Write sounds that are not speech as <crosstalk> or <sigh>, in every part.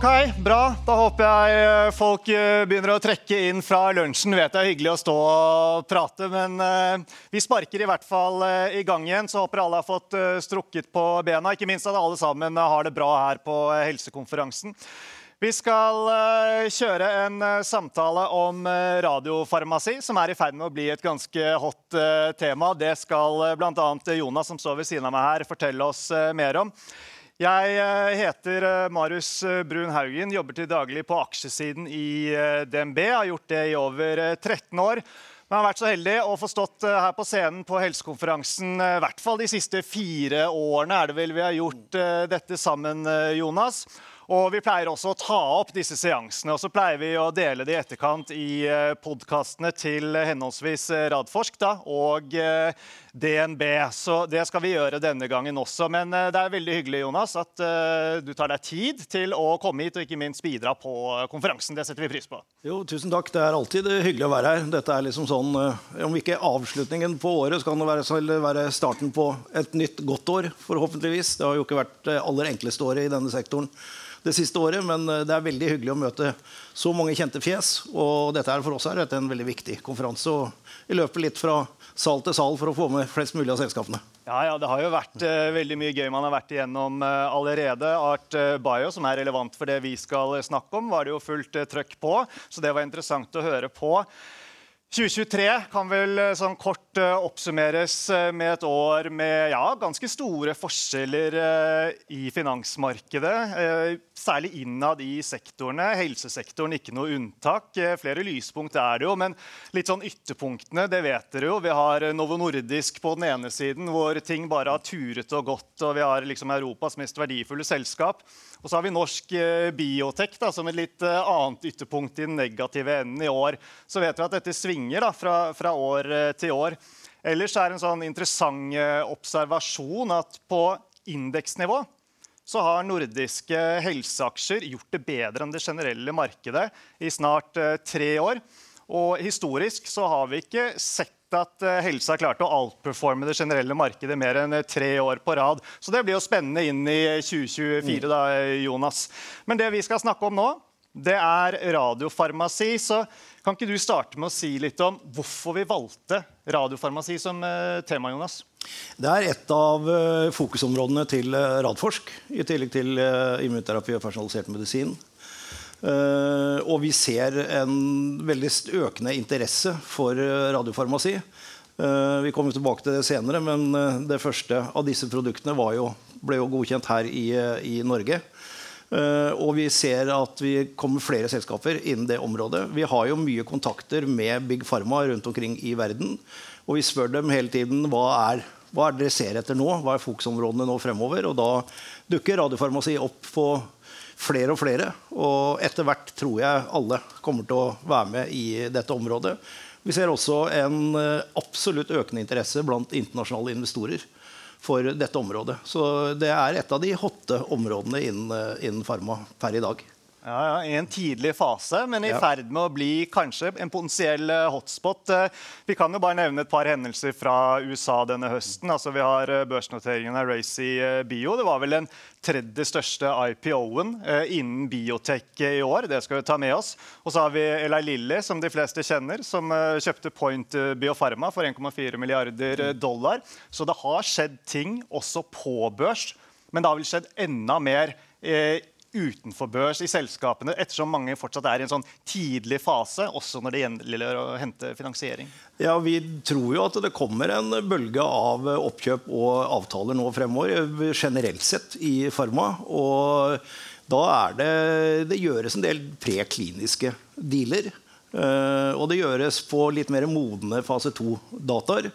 Ok, bra. Da håper jeg eh, folk eh, begynner å trekke inn fra lunsjen. Vet det er hyggelig å stå og prate, men uh, vi sparker i hvert fall i gang igjen. Så håper alle har fått strukket på bena. Ikke minst at alle sammen har det bra her på helsekonferansen. Vi skal kjøre en samtale om radiofarmasi, som er i ferd med å bli et ganske hot tema. Det skal bl.a. Jonas, som står ved siden av meg her, fortelle oss mer om. Jeg eh, heter eh, Marius eh, Brun Haugen, jobber til daglig på aksjesiden i DNB. Har gjort det i over 13 år. Men jeg har vært så heldig å få stått her på scenen på helsekonferansen i hvert fall de siste fire årene er det vel vi har gjort dette sammen, Jonas. Og Vi pleier også å ta opp disse seansene og så pleier vi å dele det i etterkant i podkastene til henholdsvis Radforsk da, og DNB. Så Det skal vi gjøre denne gangen også. Men det er veldig hyggelig Jonas, at du tar deg tid til å komme hit og ikke minst bidra på konferansen. Det setter vi pris på. Jo, tusen takk. Det er alltid hyggelig å være her. Dette er liksom sånn, Om ikke avslutningen på året, så kan det være, være starten på et nytt godt år, forhåpentligvis. Det har jo ikke vært det aller enkleste året i denne sektoren det siste året. Men eh, det er veldig hyggelig å møte så mange kjente fjes. Og dette er for oss er en veldig viktig konferanse. Og i løpet litt fra sal til sal for å få med flest mulig av selskapene. Ja, ja, Det har jo vært uh, veldig mye gøy man har vært igjennom uh, allerede. Art uh, Bio, som er relevant for det vi skal snakke om, var det jo fullt trøkk på. Så det var interessant å høre på. 2023 kan vel eh, sånn kort uh, oppsummeres uh, med et år med ja, ganske store forskjeller i finansmarkedet. særlig innad i sektorene. Helsesektoren ikke noe unntak. flere lyspunkt er det jo, men litt sånn ytterpunktene, det vet dere jo. Vi har Novo Nordisk på den ene siden, hvor ting bare har turet og gått, og vi har liksom Europas mest verdifulle selskap. Og så har vi norsk biotek da, som et litt annet ytterpunkt i den negative enden i år. Så vet vi at dette svinger svinger da, fra, fra, år eh, til år. Ellers er det en sånn interessant eh, observasjon at på indeksnivå så har nordiske helseaksjer gjort det bedre enn det generelle markedet i snart eh, tre år. Og historisk så har vi ikke sett at helse har klart å outperforme det generelle markedet mer enn tre år på rad. Så det blir jo spennende inn i 2024, da, Jonas. Men det vi skal snakke om nå, det er radiofarmasi. Så kan ikke du starte med å si litt om hvorfor vi valgte radiofarmasi som eh, tema? Jonas? Det er et av eh, fokusområdene til eh, Radforsk, i tillegg til immunterapi og personalisert medisin. Og vi ser en veldig økende interesse for radiofarmasi. Vi kommer tilbake til det senere, men det første av disse produktene jo, ble jo godkjent her i, i Norge. Uh, og vi ser at vi kommer flere selskaper innen det området. Vi har jo mye kontakter med Big Pharma rundt omkring i verden. Og vi spør dem hele tiden hva er, hva er det dere ser etter nå? Hva er fokusområdene nå fremover? Og da dukker radiofarmasi opp på flere og flere. Og etter hvert tror jeg alle kommer til å være med i dette området. Vi ser også en uh, absolutt økende interesse blant internasjonale investorer for dette området. Så det er et av de hotte områdene innen, eh, innen farma per i dag. Ja, ja, I en tidlig fase, men i ja. ferd med å bli kanskje en potensiell eh, hotspot. Eh, vi kan jo bare nevne et par hendelser fra USA denne høsten. Altså, vi har børsnoteringen av Racy Bio. Det var vel den tredje største IPO-en innen biotech i år. Det skal vi ta med oss. Og så har vi Eli Lilly, som de fleste kjenner, som kjøpte Point Biofarma for 1,4 milliarder dollar. Så det har skjedd ting også på børs, men det har vel skjedd enda mer utenfor børs i selskapene, ettersom mange fortsatt er i en sånn tidlig fase, også når det gjelder å hente finansiering? Ja, Vi tror jo at det kommer en bølge av oppkjøp og avtaler nå fremover, generelt sett i Pharma. Og da er det Det gjøres en del prekliniske dealer. Eh, og det gjøres på litt mer modne fase 2-dataer.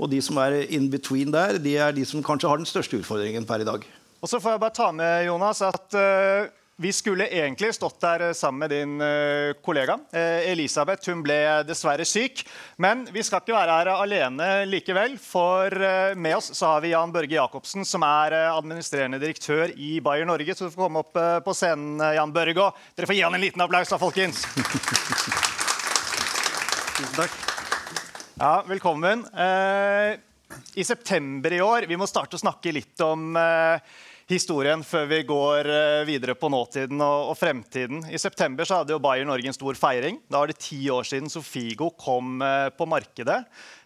Og de som er in between der, de er de som kanskje har den største utfordringen per i dag. Og så får jeg bare ta med Jonas, at uh, vi skulle egentlig stått der eh, sammen med din uh, kollega uh, Elisabeth. Hun ble dessverre syk. Men vi skal ikke være her alene likevel. For med oss så har vi Jan Børge Jacobsen, som er administrerende direktør i Bayer Norge. Så du får komme opp på scenen, Jan Børge. Og dere får gi han en liten applaus, da, folkens. <laughs> Tusen takk. Ja, velkommen. I september i år Vi må starte å snakke litt om historien før vi går eh, videre på nåtiden og, og, fremtiden. I september så hadde jo Bayer Norge en stor feiring. Da var det ti år siden Sofigo kom eh, på markedet.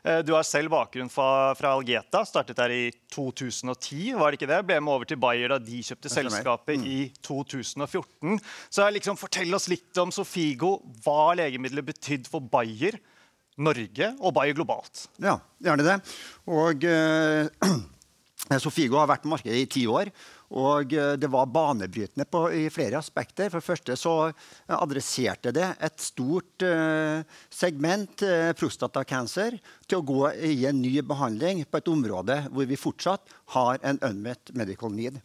Eh, du har selv bakgrunn fra, fra, Algeta. Startet der i 2010. var det ikke det? Ble med over til Bayer da de kjøpte selskapet mm. i 2014. Så liksom, Fortell oss litt om Sofigo. Hva legemidlet betydde for Bayer, Norge og Bayer globalt. Ja, gjerne det. Og... Uh, <clears throat> Sofigo har vært på markedet i ti år. Og eh, det var banebrytende på, i flere aspekter. For det første så adresserte det et stort uh, segment, uh, prostatakreft, til å gå i en ny behandling på et område hvor vi fortsatt har en unmet medical need.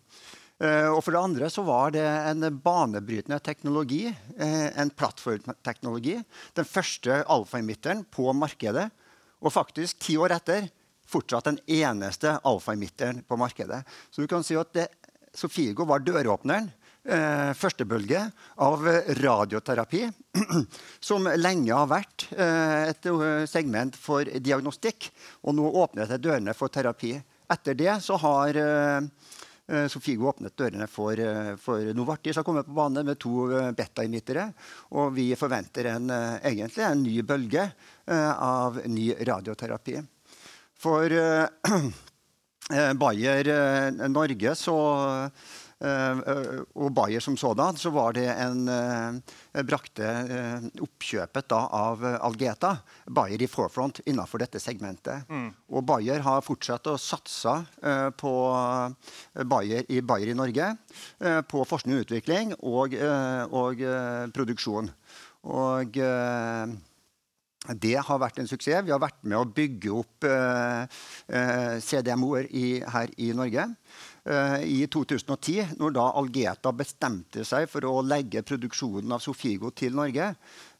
Uh, og for det andre så var det en banebrytende teknologi, en plattformteknologi. Den første alfa-emitteren på markedet. Og faktisk, ti år etter, fortsatt den eneste alfa-emitteren på markedet. Så du kan si at det, Sofigo var døråpneren. Eh, første bølge av radioterapi, <clears throat> som lenge har vært eh, et eh, segment for diagnostikk. Og nå åpner det dørene for terapi. Etter det så har eh, eh Sofigo åpnet dørene for, eh, for Novartis har kommet på banen med to beta-emittere. Og vi forventer en, egentlig en ny bølge av ny radioterapi. For <clears throat> Bayer uh, Norge så, uh, og Bayer som sådan, så var det en brakte oppkjøpet da, av Algeta Bayer i forefront innenfor dette segmentet. Mm. Og Bayer har fortsatt å satse på Bayer i, Bayer i Norge på forskning og utvikling og, og produksjon. Og det har vært en suksess. Vi har vært med å bygge opp eh, eh CDMO-er her i Norge. Eh, I 2010, når da Algeta bestemte seg for å legge produksjonen av Sofigo til Norge,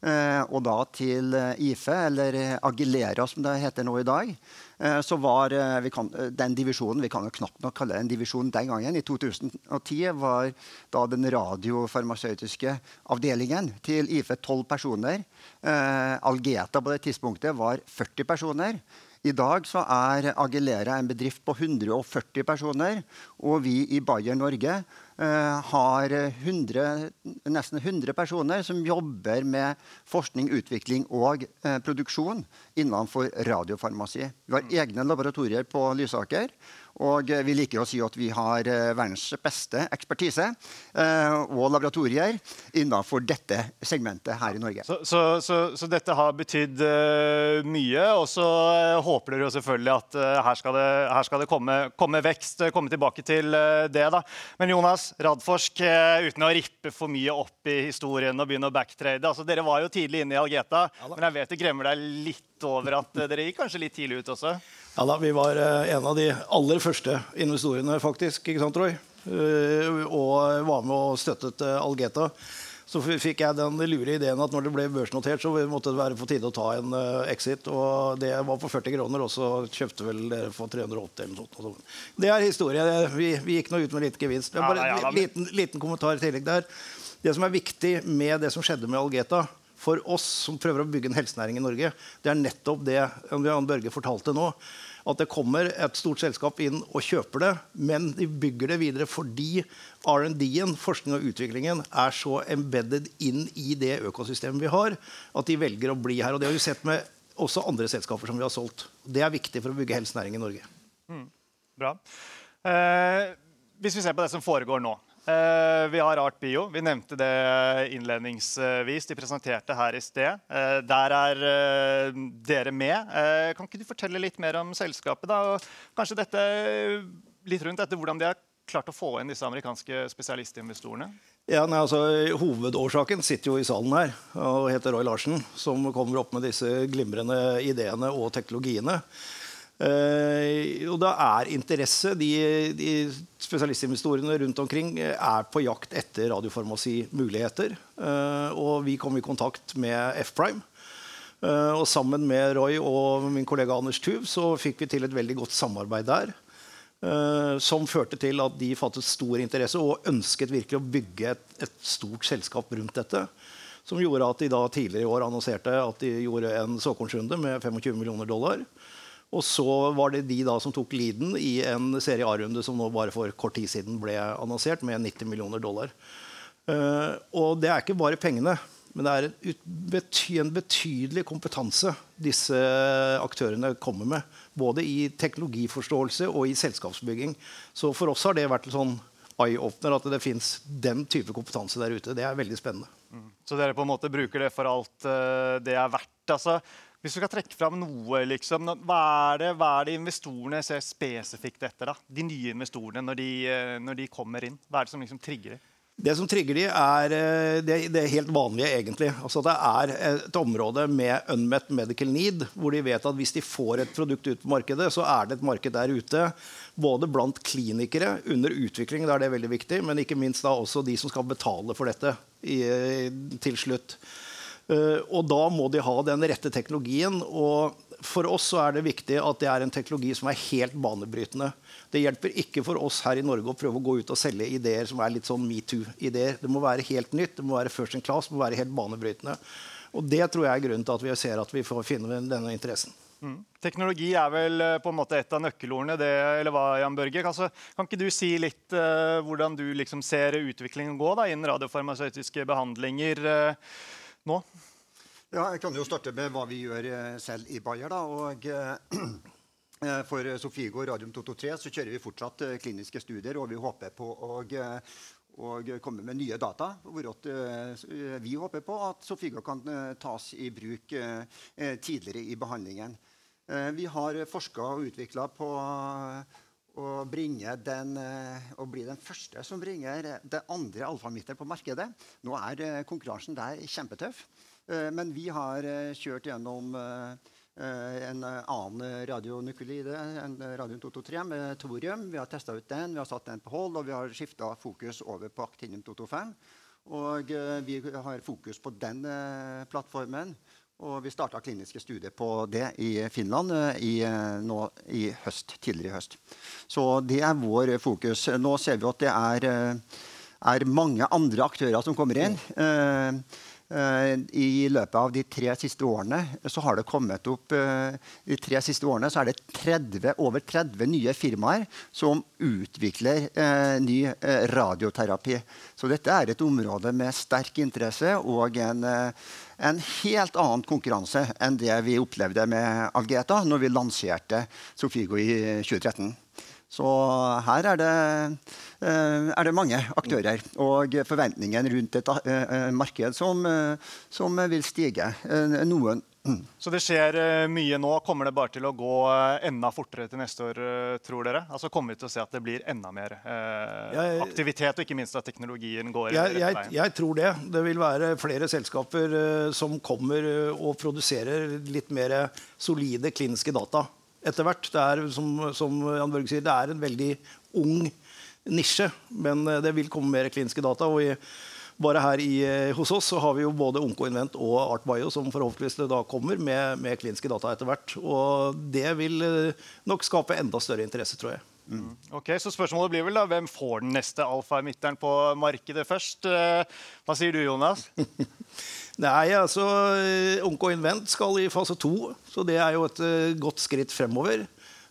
eh, og da til eh, IFE, eller Agilera som det heter nå i dag, så var kan, den divisjonen Vi kan jo knapt nok kalle det en divisjon den gangen. I 2010 var da den radiofarmasøytiske avdelingen til IFE 12 personer. Algeta på det tidspunktet var 40 personer. I dag så er Agilera en bedrift på 140 personer. Og vi i Bayer Norge eh, har 100, nesten 100 personer som jobber med forskning, utvikling og eh, produksjon innenfor radiofarmasi. Vi har egne laboratorier på Lysaker. Og vi liker å si at vi har eh, verdens beste ekspertise eh, og laboratorier innenfor dette segmentet her i Norge. Så, så, så, så dette har betydd uh, mye. Og så håper dere jo selvfølgelig at uh, her skal det, her skal det komme, komme, vekst. Komme tilbake til uh, det. da. Men Jonas Radforsk, uten å rippe for mye opp i historien og begynne å backtrade. altså Dere var jo tidlig inne i Algeta, ja, men jeg vet det gremmer deg litt over at dere gikk kanskje litt tidlig ut også? Ja da, Vi var eh, en av de aller første investorene, faktisk. ikke sant, Roy? Eh, og var med og støttet eh, Algeta. Så fikk jeg den lure ideen at når det ble børsnotert, så måtte det være på tide å ta en exit. Og det var på 40 kroner, og så kjøpte vel dere for 380 eller noe sånt. Det er historie. Vi, vi gikk nå ut med litt gevinst. Bare en liten, liten kommentar i tillegg der. Det som er viktig med det som skjedde med Algeta, for oss som prøver å bygge en helsenæring i Norge, det er nettopp det Jan Børge fortalte nå. At det kommer et stort selskap inn og kjøper det, men de bygger det videre fordi R&D-en, forskning og utviklingen, er så embedded inn i det økosystemet vi har, at de velger å bli her. Og det har vi sett med også andre selskaper som vi har solgt. Det er viktig for å bygge helsenæring i Norge. Mm, bra. Eh, hvis vi ser på det som foregår nå. Eh, vi har Art Bio. Vi nevnte det innledningsvis. De presenterte her i sted. Eh, der er eh, dere med. Kan ikke du fortelle litt mer om selskapet? da? Og kanskje dette, litt rundt dette, hvordan de har klart å få inn disse amerikanske spesialistinvestorene? Ja, nei, altså, Hovedårsaken sitter jo i salen her og heter Roy Larsen, som kommer opp med disse glimrende ideene og teknologiene. Uh, og det er interesse. De, de, spesialistinvestorene rundt omkring er på jakt etter radiofarmasi-muligheter. Uh, og vi kom i kontakt med F-Prime. Uh, og sammen med Roy og min kollega Anders Tuv så fikk vi til et veldig godt samarbeid der. som førte til at de fattet stor interesse og ønsket virkelig å bygge et, et stort selskap rundt dette. Som gjorde at de da tidligere i år annonserte at de gjorde en såkornsrunde med 25 millioner dollar. Og så var det de da som tok leaden i en Serie A-runde som nå bare for kort tid siden ble annonsert, med 90 millioner dollar. Uh, og det er ikke bare pengene, men det er en, bety en, betydelig kompetanse disse aktørene kommer med. Både i teknologiforståelse og i selskapsbygging. Så for oss har det vært en sånn eye-opener at det fins den type kompetanse der ute. Det er veldig spennende. Mm. Så dere på en måte bruker det for alt uh, det er verdt? altså hvis du skal trekke fram noe, liksom, hva, er det, hva er det investorene ser spesifikt etter? da? De nye investorene når de, eh, når de kommer inn? Hva er det som liksom trigger dem? Det som trigger de er eh, det, det er helt vanlige, egentlig. Altså Det er et område med unmet medical need, hvor de vet at hvis de får et produkt ut på markedet, så er det et marked der ute. Både blant klinikere under utvikling, da er det veldig viktig, men ikke minst da også de som skal betale for dette i, til slutt. Eh, og da må de ha den rette teknologien. Og for oss så er det viktig at det er en teknologi som er helt banebrytende. Det hjelper ikke for oss her i Norge å prøve å gå ut og selge ideer som er litt sånn metoo-ideer. Det må være helt nytt, det må være first in class, det må være helt banebrytende. Og det tror jeg er grunnen til at vi ser at vi får finne denne interessen. Mm. Teknologi er vel eh, på en måte et av nøkkelordene, det, eller hva, Jan Børge? Altså, kan ikke du si litt uh, hvordan du liksom ser utviklingen gå da, innen radiofarmasøytiske behandlinger? Uh, nå? Ja, jeg kan jo starte med hva vi gjør eh, selv i Bayer. Da. Og, eh, <clears throat> for Sofiegård Radium 223 så kjører vi fortsatt eh, kliniske studier, og vi håper på å og komme med nye data. Hvor vi håper på at Sofigo kan tas i bruk tidligere i behandlingen. Vi har forska og utvikla på å den, å bli den første som bringer det andre alfamitter på markedet. Nå er konkurransen der kjempetøff. Eh, men vi har eh, kjørt gjennom eh, en annen radionukleide enn radium 223 med thorium. Vi har testa ut den, vi har satt den på hold, og vi har skifta fokus over på actinium 225. Og vi har fokus på den plattformen. Og vi starta kliniske studier på det i Finland i, nå, i høst, tidligere i høst. Så det er vår fokus. Nå ser vi at det er, er mange andre aktører som kommer inn. Mm. Eh, I løpet av de tre siste årene så har det kommet opp de tre siste årene så er det 30, over 30 nye firmaer som utvikler uh, ny radioterapi. Så dette er et område med sterk interesse og en, en helt annen konkurranse enn det vi opplevde med Algeta når vi lanserte Sofigo i 2013. Så her er det, eh, er det, mange aktører og forventningene rundt et eh, eh, marked som, som vil stige. Noen Mm. Så det skjer mye nå. Kommer det bare til å gå enda fortere til neste år, tror dere? Altså Kommer vi til å se at det blir enda mer eh, jeg, aktivitet, og ikke minst at teknologien går jeg, jeg, jeg, tror det. Det vil være flere selskaper som kommer og produserer litt mer solide kliniske data etter hvert. Det er, som, som Jan Børge sier, det er en veldig ung nisje. Men eh, det vil komme mer kliniske data. og i, bare her i, eh, hos oss så har vi jo både OncoInvent og ArtBio som forhåpentligvis da kommer med, med, kliniske data etter hvert. Og det vil eh, nok skape enda større interesse, tror jeg. Mm. Ok, så spørsmålet blir vel da, Hvem får den neste alfa-emitteren på markedet først? Hva sier du, Jonas? <laughs> Nei, altså Onko Invent skal i fase to, så det er jo et uh, godt skritt fremover.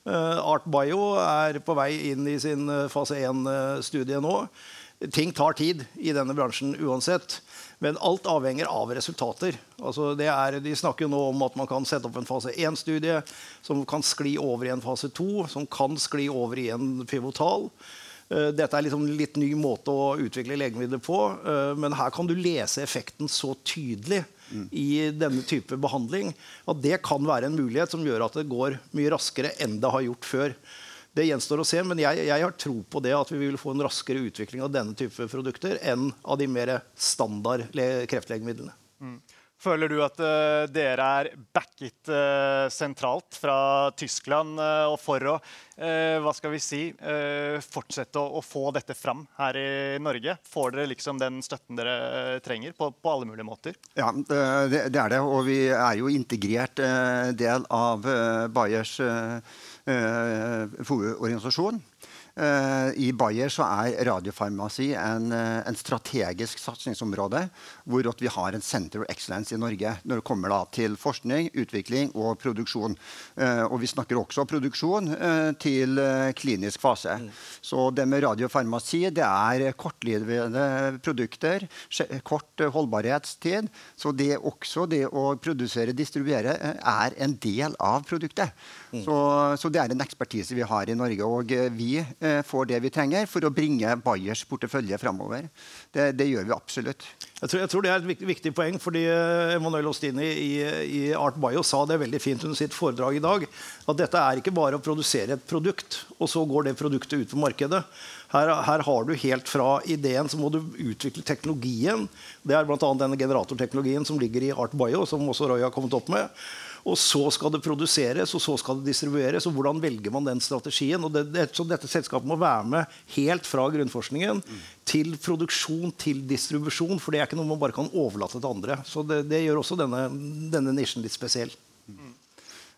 Uh, Art Bio er på vei inn i sin fase 1-studie nå. Ting tar tid i denne bransjen uansett. Men alt avhenger av resultater. Altså er, de snakker jo nå om at man kan sette opp en fase 1-studie som kan skli over i en fase 2, som kan skli over i en pivotal. Eh, dette er liksom litt ny måte å utvikle legemidler på. Eh, men her kan du lese effekten så tydelig i denne type behandling at det kan være en mulighet som gjør at det går mye raskere enn det har gjort før. Det gjenstår å se, men jeg, jeg, har tro på det at vi vil få en raskere utvikling av denne type produkter enn av de mer standard kreftlegemidlene. Mm. Føler du at uh, dere er backet uh, sentralt fra Tyskland uh, og for å hva skal vi si, fortsette å, å, få dette fram her i Norge? Får dere liksom den støtten dere trenger på, på alle mulige måter? Ja, det, det, er det. Og vi er jo integrert del av Bayers organisasjon. Uh, I Bayer så er radiofarmasi en, uh, en strategisk satsingsområde hvor vi har en Center of Excellence i Norge når det kommer da, til forskning, utvikling og produksjon. Uh, og vi snakker også produksjon til klinisk fase. Mm. Så det med radiofarmasi det er kortlivede produkter, kort holdbarhetstid. Så det også det å produsere, distribuere, er en del av produktet. Mm. Så, så, det er en ekspertise vi har i Norge. Og vi Eh, får det vi trenger for å bringe Bayers portefølje framover. Det, det, gjør vi absolutt. Jeg tror, jeg tror, Det er et viktig, viktig poeng. fordi Emanuel Ostini i, i, Art Bio sa det veldig fint under sitt foredrag i dag. At dette er ikke bare å produsere et produkt, og så går det produktet ut på markedet. Her, her har du helt fra ideen så må du utvikle teknologien. Det er bl.a. denne generatorteknologien som ligger i Art Bio, som også Roy har kommet opp med. Og så skal det produseres, og så skal det distribueres. og Hvordan velger man den strategien? Og det, så dette selskapet må være med helt fra grunnforskningen mm. til produksjon til distribusjon. For det er ikke noe man bare kan overlate til andre. Så det, det gjør også denne, denne nisjen litt spesiell. Mm.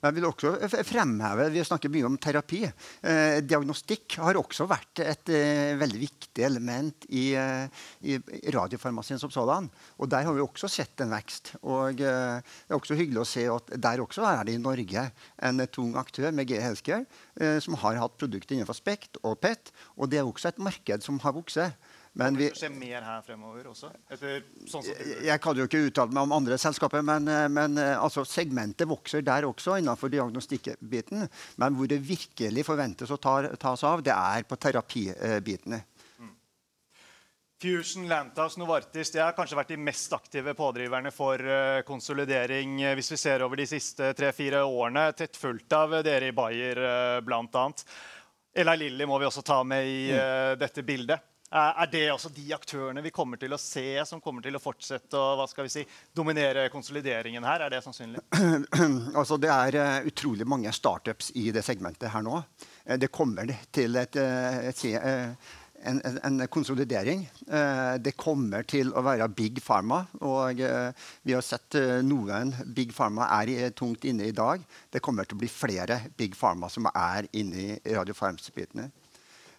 Jeg vil også fremheve, Vi snakker mye om terapi. Eh, diagnostikk har også vært et eh, veldig viktig element i, eh, i radiofarmasien som sådan. Og Der har vi også sett en vekst. Og eh, Det er også hyggelig å se at der også er det i Norge en tung aktør med G Healthcare eh, som har hatt produkter innenfor Spekt og PET. Og det er også et marked som har vokst. Men vi, skje mer her fremover også? Etter, sånn jeg kan jo ikke uttale meg om andre selskaper, men, eh, men eh, altså, segmentet vokser der også innenfor diagnostikkbiten. Men hvor det virkelig forventes å ta, tas av, det er på terapibitene. Mm. Fusion, Lantas, Novartis de har kanskje vært de mest aktive pådriverne for uh, konsolidering hvis vi ser over de siste tre-fire årene. Tett fulgt av dere i Bayer bl.a. Ella Lilly må vi også ta med i mm. dette bildet. Er det også de aktørene vi kommer til å se, som kommer til å fortsette å hva skal vi si, dominere konsolideringen her? Er det sannsynlig? <clears throat> altså, det er uh, utrolig mange startups i det segmentet her nå. Uh, det kommer til et, et, et, en, en, konsolidering. det kommer til å være big pharma. Og vi har sett noen big pharma er tungt inne i dag. Det kommer til å bli flere big pharma som er inne i radiofarmsbitene.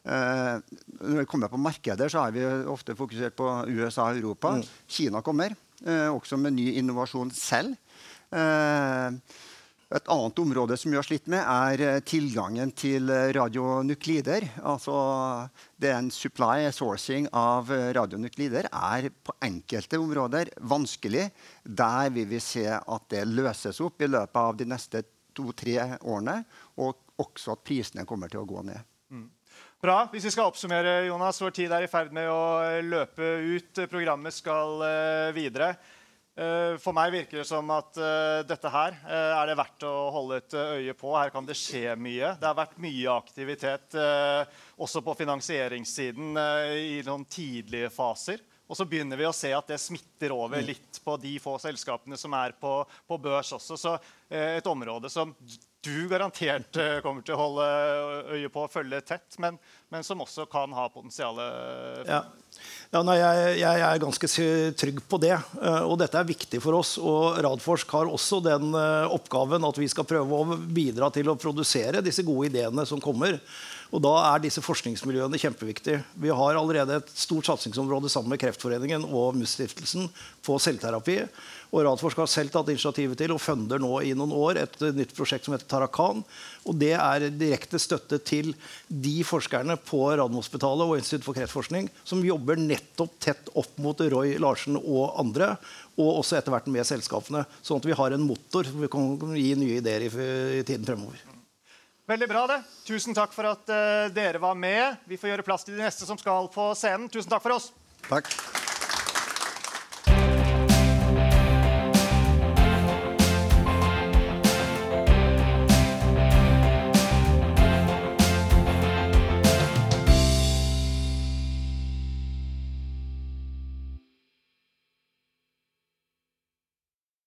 Eh, når vi kommer på markeder, så har vi ofte fokusert på USA og Europa. Mm. Kina kommer, eh, også med ny innovasjon selv. Eh, et annet område som vi har slitt med, er tilgangen til radionuklider. Altså den supply sourcing av radionuklider er på enkelte områder vanskelig. Der vil vi se at det løses opp i løpet av de neste to-tre årene, og også at prisene kommer til å gå ned. Bra. Hvis vi skal oppsummere, Jonas, vår tid er i ferd med å eh, løpe ut. Programmet skal uh, videre. Uh, for meg virker det som at dette her er det verdt å holde et øye på. Her kan det skje mye. Det har vært mye aktivitet også på finansieringssiden i noen tidlige faser. Og så begynner vi å se at det smitter over mm. litt på de få selskapene som er på, på børs også. Så et område som du garantert eh, kommer til å holde øye på og følge tett, men, men som også kan ha potensial ja. ja nei, jeg, jeg, er ganske trygg på det. Eh, og dette er viktig for oss. Og Radforsk har også den eh, oppgaven at vi skal prøve å bidra til å produsere disse gode ideene som kommer. Og Da er disse forskningsmiljøene kjempeviktige. Vi har allerede et stort satsingsområde sammen med Kreftforeningen og MUS-stiftelsen på selvterapi. Og Radforsk har selv tatt initiativet til og funder nå i noen år et nytt prosjekt som heter Tarakan. Og Det er direkte støtte til de forskerne på Radiumhospitalet og Institutt for kreftforskning som jobber nettopp tett opp mot Roy Larsen og andre. Og også etter hvert med selskapene. Sånn at vi har en motor som vi kan gi nye ideer i, tiden fremover. Veldig bra, det. Tusen takk for at uh, dere var med. Vi får gjøre plass til de neste som skal på scenen. Tusen takk for oss. Takk.